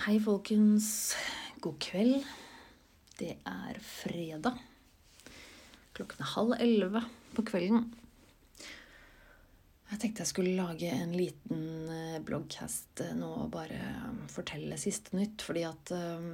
Hei, folkens. God kveld. Det er fredag. Klokken er halv elleve på kvelden. Jeg tenkte jeg skulle lage en liten eh, bloggcast eh, nå og bare fortelle siste nytt, fordi at um,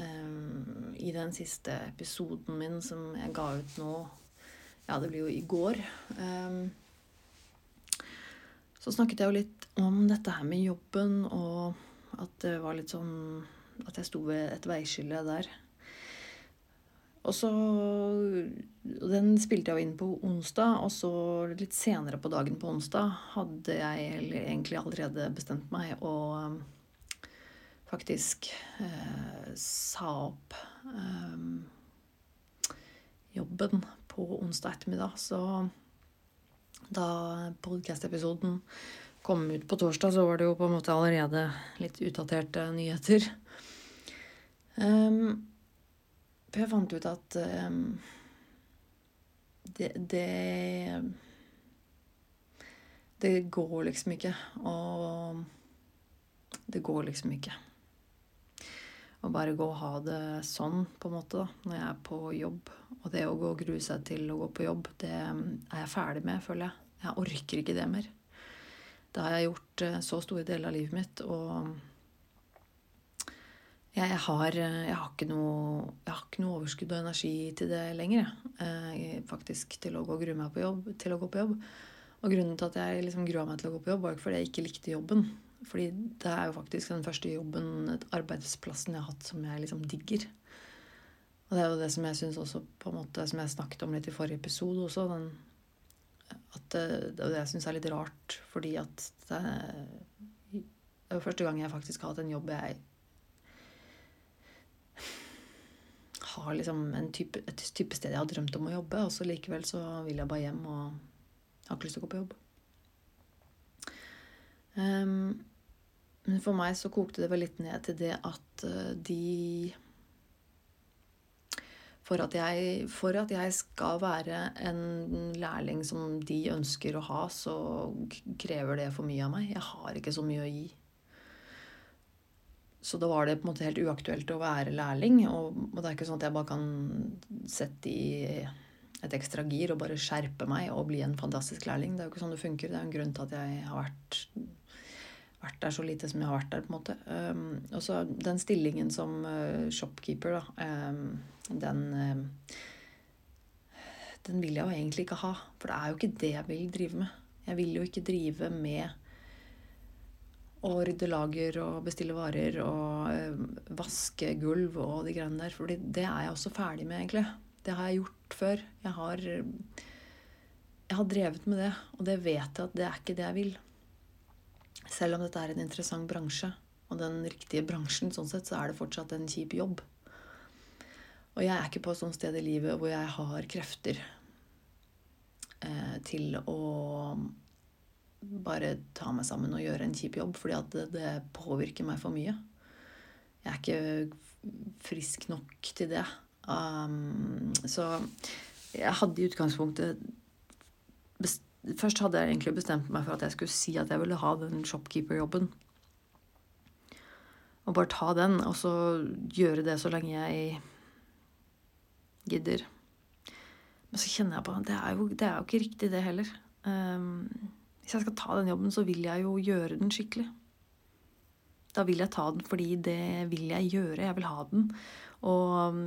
um, i den siste episoden min som jeg ga ut nå Ja, det blir jo i går. Um, så snakket jeg jo litt om dette her med jobben og at det var litt sånn At jeg sto ved et veiskille der. Og så Den spilte jeg jo inn på onsdag, og så litt senere på dagen på onsdag hadde jeg egentlig allerede bestemt meg og faktisk eh, sa opp eh, jobben på onsdag ettermiddag. Så da podkast-episoden kom ut på torsdag, så var det jo på en måte allerede litt utdaterte nyheter. Um, jeg fant ut at um, det, det Det går liksom ikke. å det går liksom ikke. Å bare gå og ha det sånn, på en måte, da, når jeg er på jobb. Og det å gå og grue seg til å gå på jobb, det er jeg ferdig med, føler jeg. Jeg orker ikke det mer. Det har jeg gjort eh, så store deler av livet mitt, og jeg, har, eh, jeg, har, ikke noe, jeg har ikke noe overskudd og energi til det lenger, jeg. Eh, faktisk, til å gå og grue meg på jobb, til å gå på jobb. Og grunnen til at jeg liksom grua meg til å gå på jobb, var ikke fordi jeg ikke likte jobben. Fordi det er jo faktisk den første jobben, arbeidsplassen jeg har hatt, som jeg liksom digger. Og det er jo det som jeg syns også, på en måte, som jeg snakket om litt i forrige episode også, den at det, jeg syns er litt rart, fordi at det, det er første gang jeg faktisk har hatt en jobb jeg har liksom type, et type sted jeg har drømt om å jobbe, og så likevel så vil jeg bare hjem og har ikke lyst til å gå på jobb. Um, men for meg så kokte det vel litt ned til det at uh, de for at, jeg, for at jeg skal være en lærling som de ønsker å ha, så krever det for mye av meg. Jeg har ikke så mye å gi. Så da var det på en måte helt uaktuelt å være lærling. Og, det er ikke sånn at jeg bare kan sette i et ekstra gir og bare skjerpe meg og bli en fantastisk lærling. Det er jo ikke sånn det funker. Det er jo en grunn til at jeg har vært vært der så lite som jeg har vært der. på en måte. Um, og så den stillingen som uh, shopkeeper, da, um, den uh, Den vil jeg jo egentlig ikke ha. For det er jo ikke det jeg vil drive med. Jeg vil jo ikke drive med å rydde lager og bestille varer og uh, vaske gulv og de greiene der. For det er jeg også ferdig med, egentlig. Det har jeg gjort før. Jeg har, jeg har drevet med det, og det vet jeg at det er ikke det jeg vil. Selv om dette er en interessant bransje, og den riktige bransjen, sånn sett, så er det fortsatt en kjip jobb. Og jeg er ikke på et sånt sted i livet hvor jeg har krefter eh, til å bare ta meg sammen og gjøre en kjip jobb, fordi at det, det påvirker meg for mye. Jeg er ikke frisk nok til det. Um, så jeg hadde i utgangspunktet Først hadde jeg egentlig bestemt meg for at jeg skulle si at jeg ville ha den shopkeeper-jobben. Og bare ta den, og så gjøre det så lenge jeg gidder. Men så kjenner jeg på det er jo, det er jo ikke riktig, det heller. Um, hvis jeg skal ta den jobben, så vil jeg jo gjøre den skikkelig. Da vil jeg ta den fordi det vil jeg gjøre. Jeg vil ha den. Og,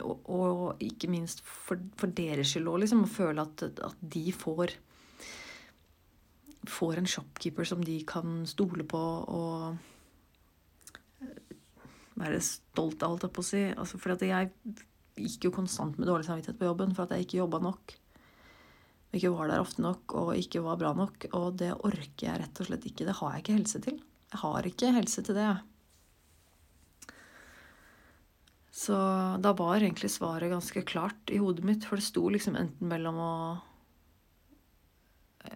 og, og ikke minst for, for deres skyld òg, liksom. Å føle at, at de får får en shopkeeper som de kan stole på og eh, være stolt av, holdt jeg på å si. Altså, for jeg gikk jo konstant med dårlig samvittighet på jobben for at jeg ikke jobba nok. Ikke var der ofte nok og ikke var bra nok. Og det orker jeg rett og slett ikke. Det har jeg ikke helse til. Jeg har ikke helse til det. Så da var egentlig svaret ganske klart i hodet mitt, for det sto liksom enten mellom å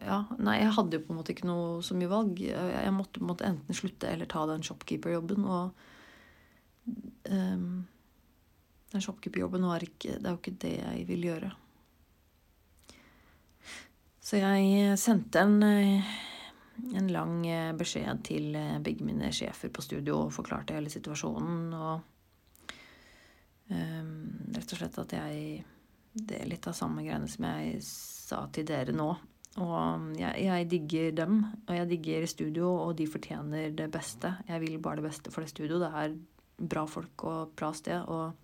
ja, nei, jeg hadde jo på en måte ikke noe så mye valg. Jeg måtte på en måte enten slutte eller ta den shopkeeper-jobben. Og um, den shopkeeperjobben var ikke Det er jo ikke det jeg vil gjøre. Så jeg sendte en en lang eh, beskjed til eh, begge mine sjefer på studio og forklarte hele situasjonen. Og um, rett og slett at jeg Det er litt av samme greiene som jeg sa til dere nå. Og jeg, jeg, digger dem, og jeg digger studio, og de fortjener det beste. Jeg vil bare det beste for det studio. Det er bra folk og bra sted. Og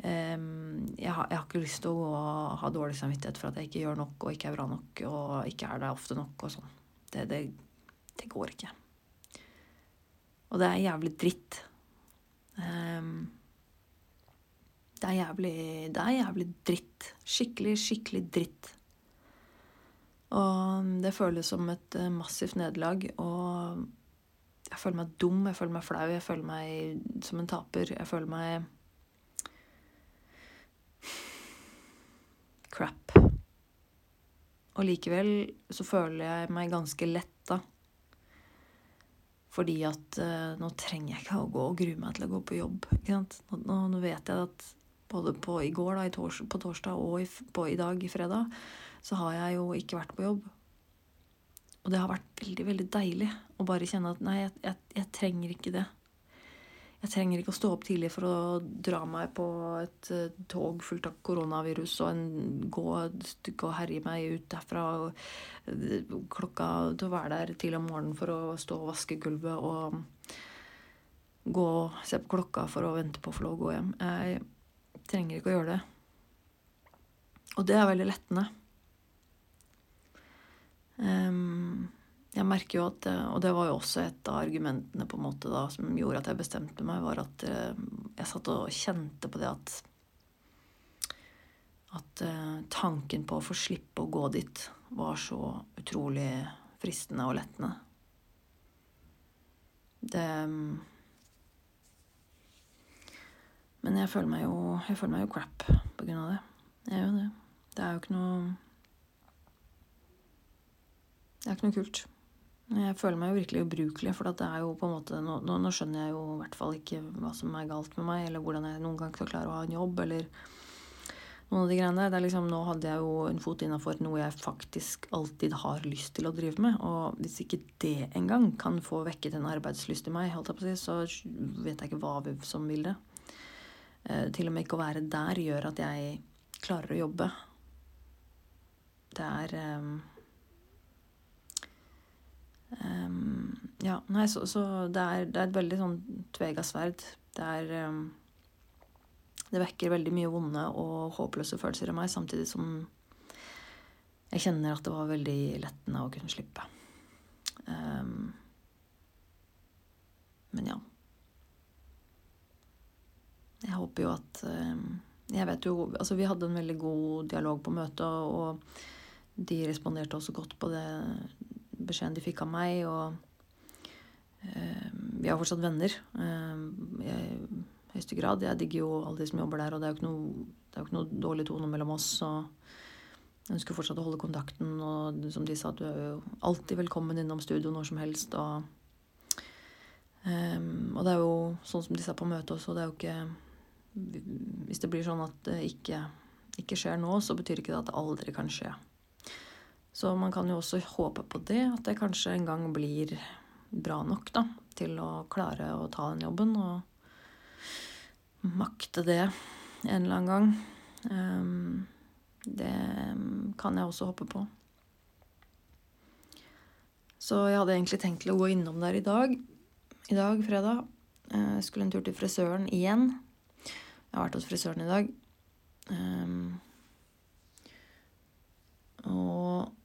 jeg, har, jeg, har, ikke lyst til å ha dårlig samvittighet for at jeg ikke gjør nok og ikke er bra nok og ikke er der ofte nok og sånn. Det, det, det, går ikke. Og det er jævlig dritt. Um, det er jævlig Det er jævlig dritt. Skikkelig, skikkelig dritt. Og det føles som et eh, massivt nederlag. Og jeg føler meg dum, jeg føler meg flau, jeg føler meg som en taper. Jeg føler meg crap. Og likevel så føler jeg meg ganske letta. Fordi at uh, nå trenger jeg ikke å gå og grue meg til å gå på jobb. Nå, nå, nå, vet jeg at både på i går, da, i tors, på torsdag og i, på, i dag, i fredag, så har jeg jo ikke vært på jobb. Og det har vært veldig, veldig deilig å bare kjenne at nei, jeg, jeg, jeg, trenger ikke det. Jeg trenger ikke å stå opp tidlig for å dra meg på et uh, tog fullt av koronavirus og en, gå og herje meg ut derfra og uh, klokka til å være der til om morgenen for å stå og vaske gulvet og gå og se på klokka for å vente på å få lov å gå hjem. Jeg trenger ikke å gjøre det. Og det er veldig lettende. Um, jeg merker jo at Og det var jo også et av argumentene på en måte da, som gjorde at jeg bestemte meg, var at uh, jeg satt og kjente på det at At uh, tanken på å få slippe å gå dit var så utrolig fristende og lettende. Det um, Men jeg føler meg jo, jeg føler meg jo crap på grunn av det. Jeg gjør det. Det er jo ikke noe det er ikke noe kult. Jeg føler meg jo virkelig ubrukelig, for det er jo på en måte nå, nå, skjønner jeg jo i hvert fall ikke hva som er galt med meg, eller hvordan jeg noen gang skal klare å ha en jobb, eller noen av de greiene der. Liksom, nå hadde jeg jo en fot innafor noe jeg faktisk alltid har lyst til å drive med. Og hvis ikke det engang kan få vekket en arbeidslyst i meg, holdt jeg på å si, så vet jeg ikke hva vi som vil det. Eh, til og med ikke å være der gjør at jeg klarer å jobbe. Det er eh, Um, ja, nei, så, så det, er, det, er, et veldig sånn tvega sverd. Det er um, Det vekker veldig mye vonde og håpløse følelser i meg, samtidig som jeg kjenner at det var veldig lettende å kunne slippe. Um, men ja. Jeg håper jo at Jeg vet jo Altså, vi hadde en veldig god dialog på møtet, og de responderte også godt på det beskjeden de fikk av meg. Og eh, vi er fortsatt venner eh, i høyeste grad. Jeg digger jo alle de som jobber der, og det er jo ikke noe, jo ikke noe dårlig tone mellom oss. og jeg ønsker fortsatt å holde kontakten, og som de sa, du er jo alltid velkommen innom studio når som helst. Og, um, og det er jo sånn som de sa på møtet også, det er jo ikke Hvis det blir sånn at det ikke, ikke skjer nå, så betyr ikke det at det aldri kan skje. Så man kan jo også håpe på det, at det kanskje en gang blir bra nok da, til å klare å ta den jobben og makte det en eller annen gang. Um, det kan jeg også håpe på. Så jeg hadde egentlig tenkt til å gå innom der i dag. I dag, fredag. Jeg skulle en tur til frisøren igjen. Jeg har vært hos frisøren i dag. Um, og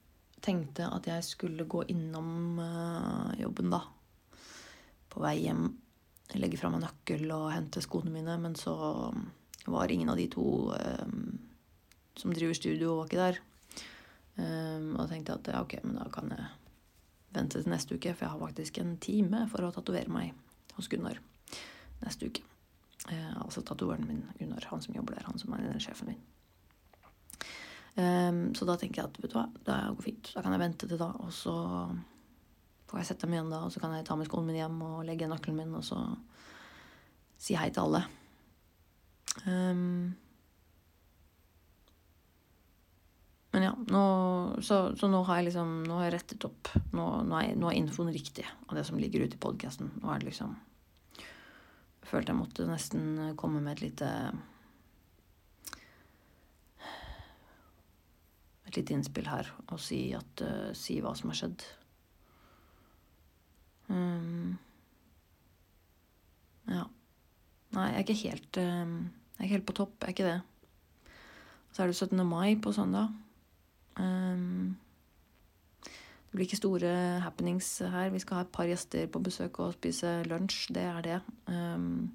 tenkte at jeg skulle gå innom uh, jobben, da. På vei hjem. Legge fra meg nøkkel og hente skoene mine. Men så var ingen av de to um, som driver studio, var ikke der. Um, og da tenkte jeg at ja, ok, men da kan jeg vente til neste uke, for jeg har faktisk en time for å tatovere meg hos Gunnar neste uke. Uh, altså tatoveren min, Gunnar, han som jobber der, han som er sjefen min. Um, så da tenker jeg at vet du hva, det går fint. Da kan jeg vente til da, og så får jeg sette meg igjen da, og så kan jeg ta med skoene mine hjem og legge nøkkelen min, og så si hei til alle. Um, men ja, nå, så, så, nå har jeg liksom Nå har jeg rettet opp. Nå, nå, er, nå er, infoen riktig av det som ligger ute i podkasten. Nå er det liksom Jeg følte jeg måtte nesten komme med et lite Et lite innspill her og si, at, uh, si hva som har skjedd. Um, ja. Nei, jeg er ikke helt um, Jeg er ikke helt på topp. Jeg er ikke det. Så er det 17. mai på søndag. Um, det blir ikke store happenings her. Vi skal ha et par gjester på besøk og spise lunsj. Det er det. Um,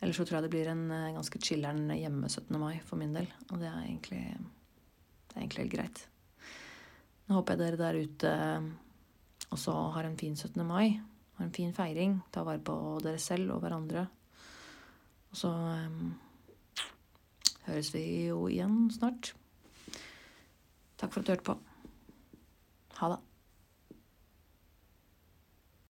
ellers så tror jeg det blir en eh, ganske chiller'n hjemme 17. mai for min del. Og det er egentlig, egentlig helt greit. Nå håper jeg dere der ute også har en fin 17. mai. Har en fin feiring. Ta vare på dere selv og hverandre. Og så um, høres vi jo igjen snart. Takk for at du hørte på. Ha det.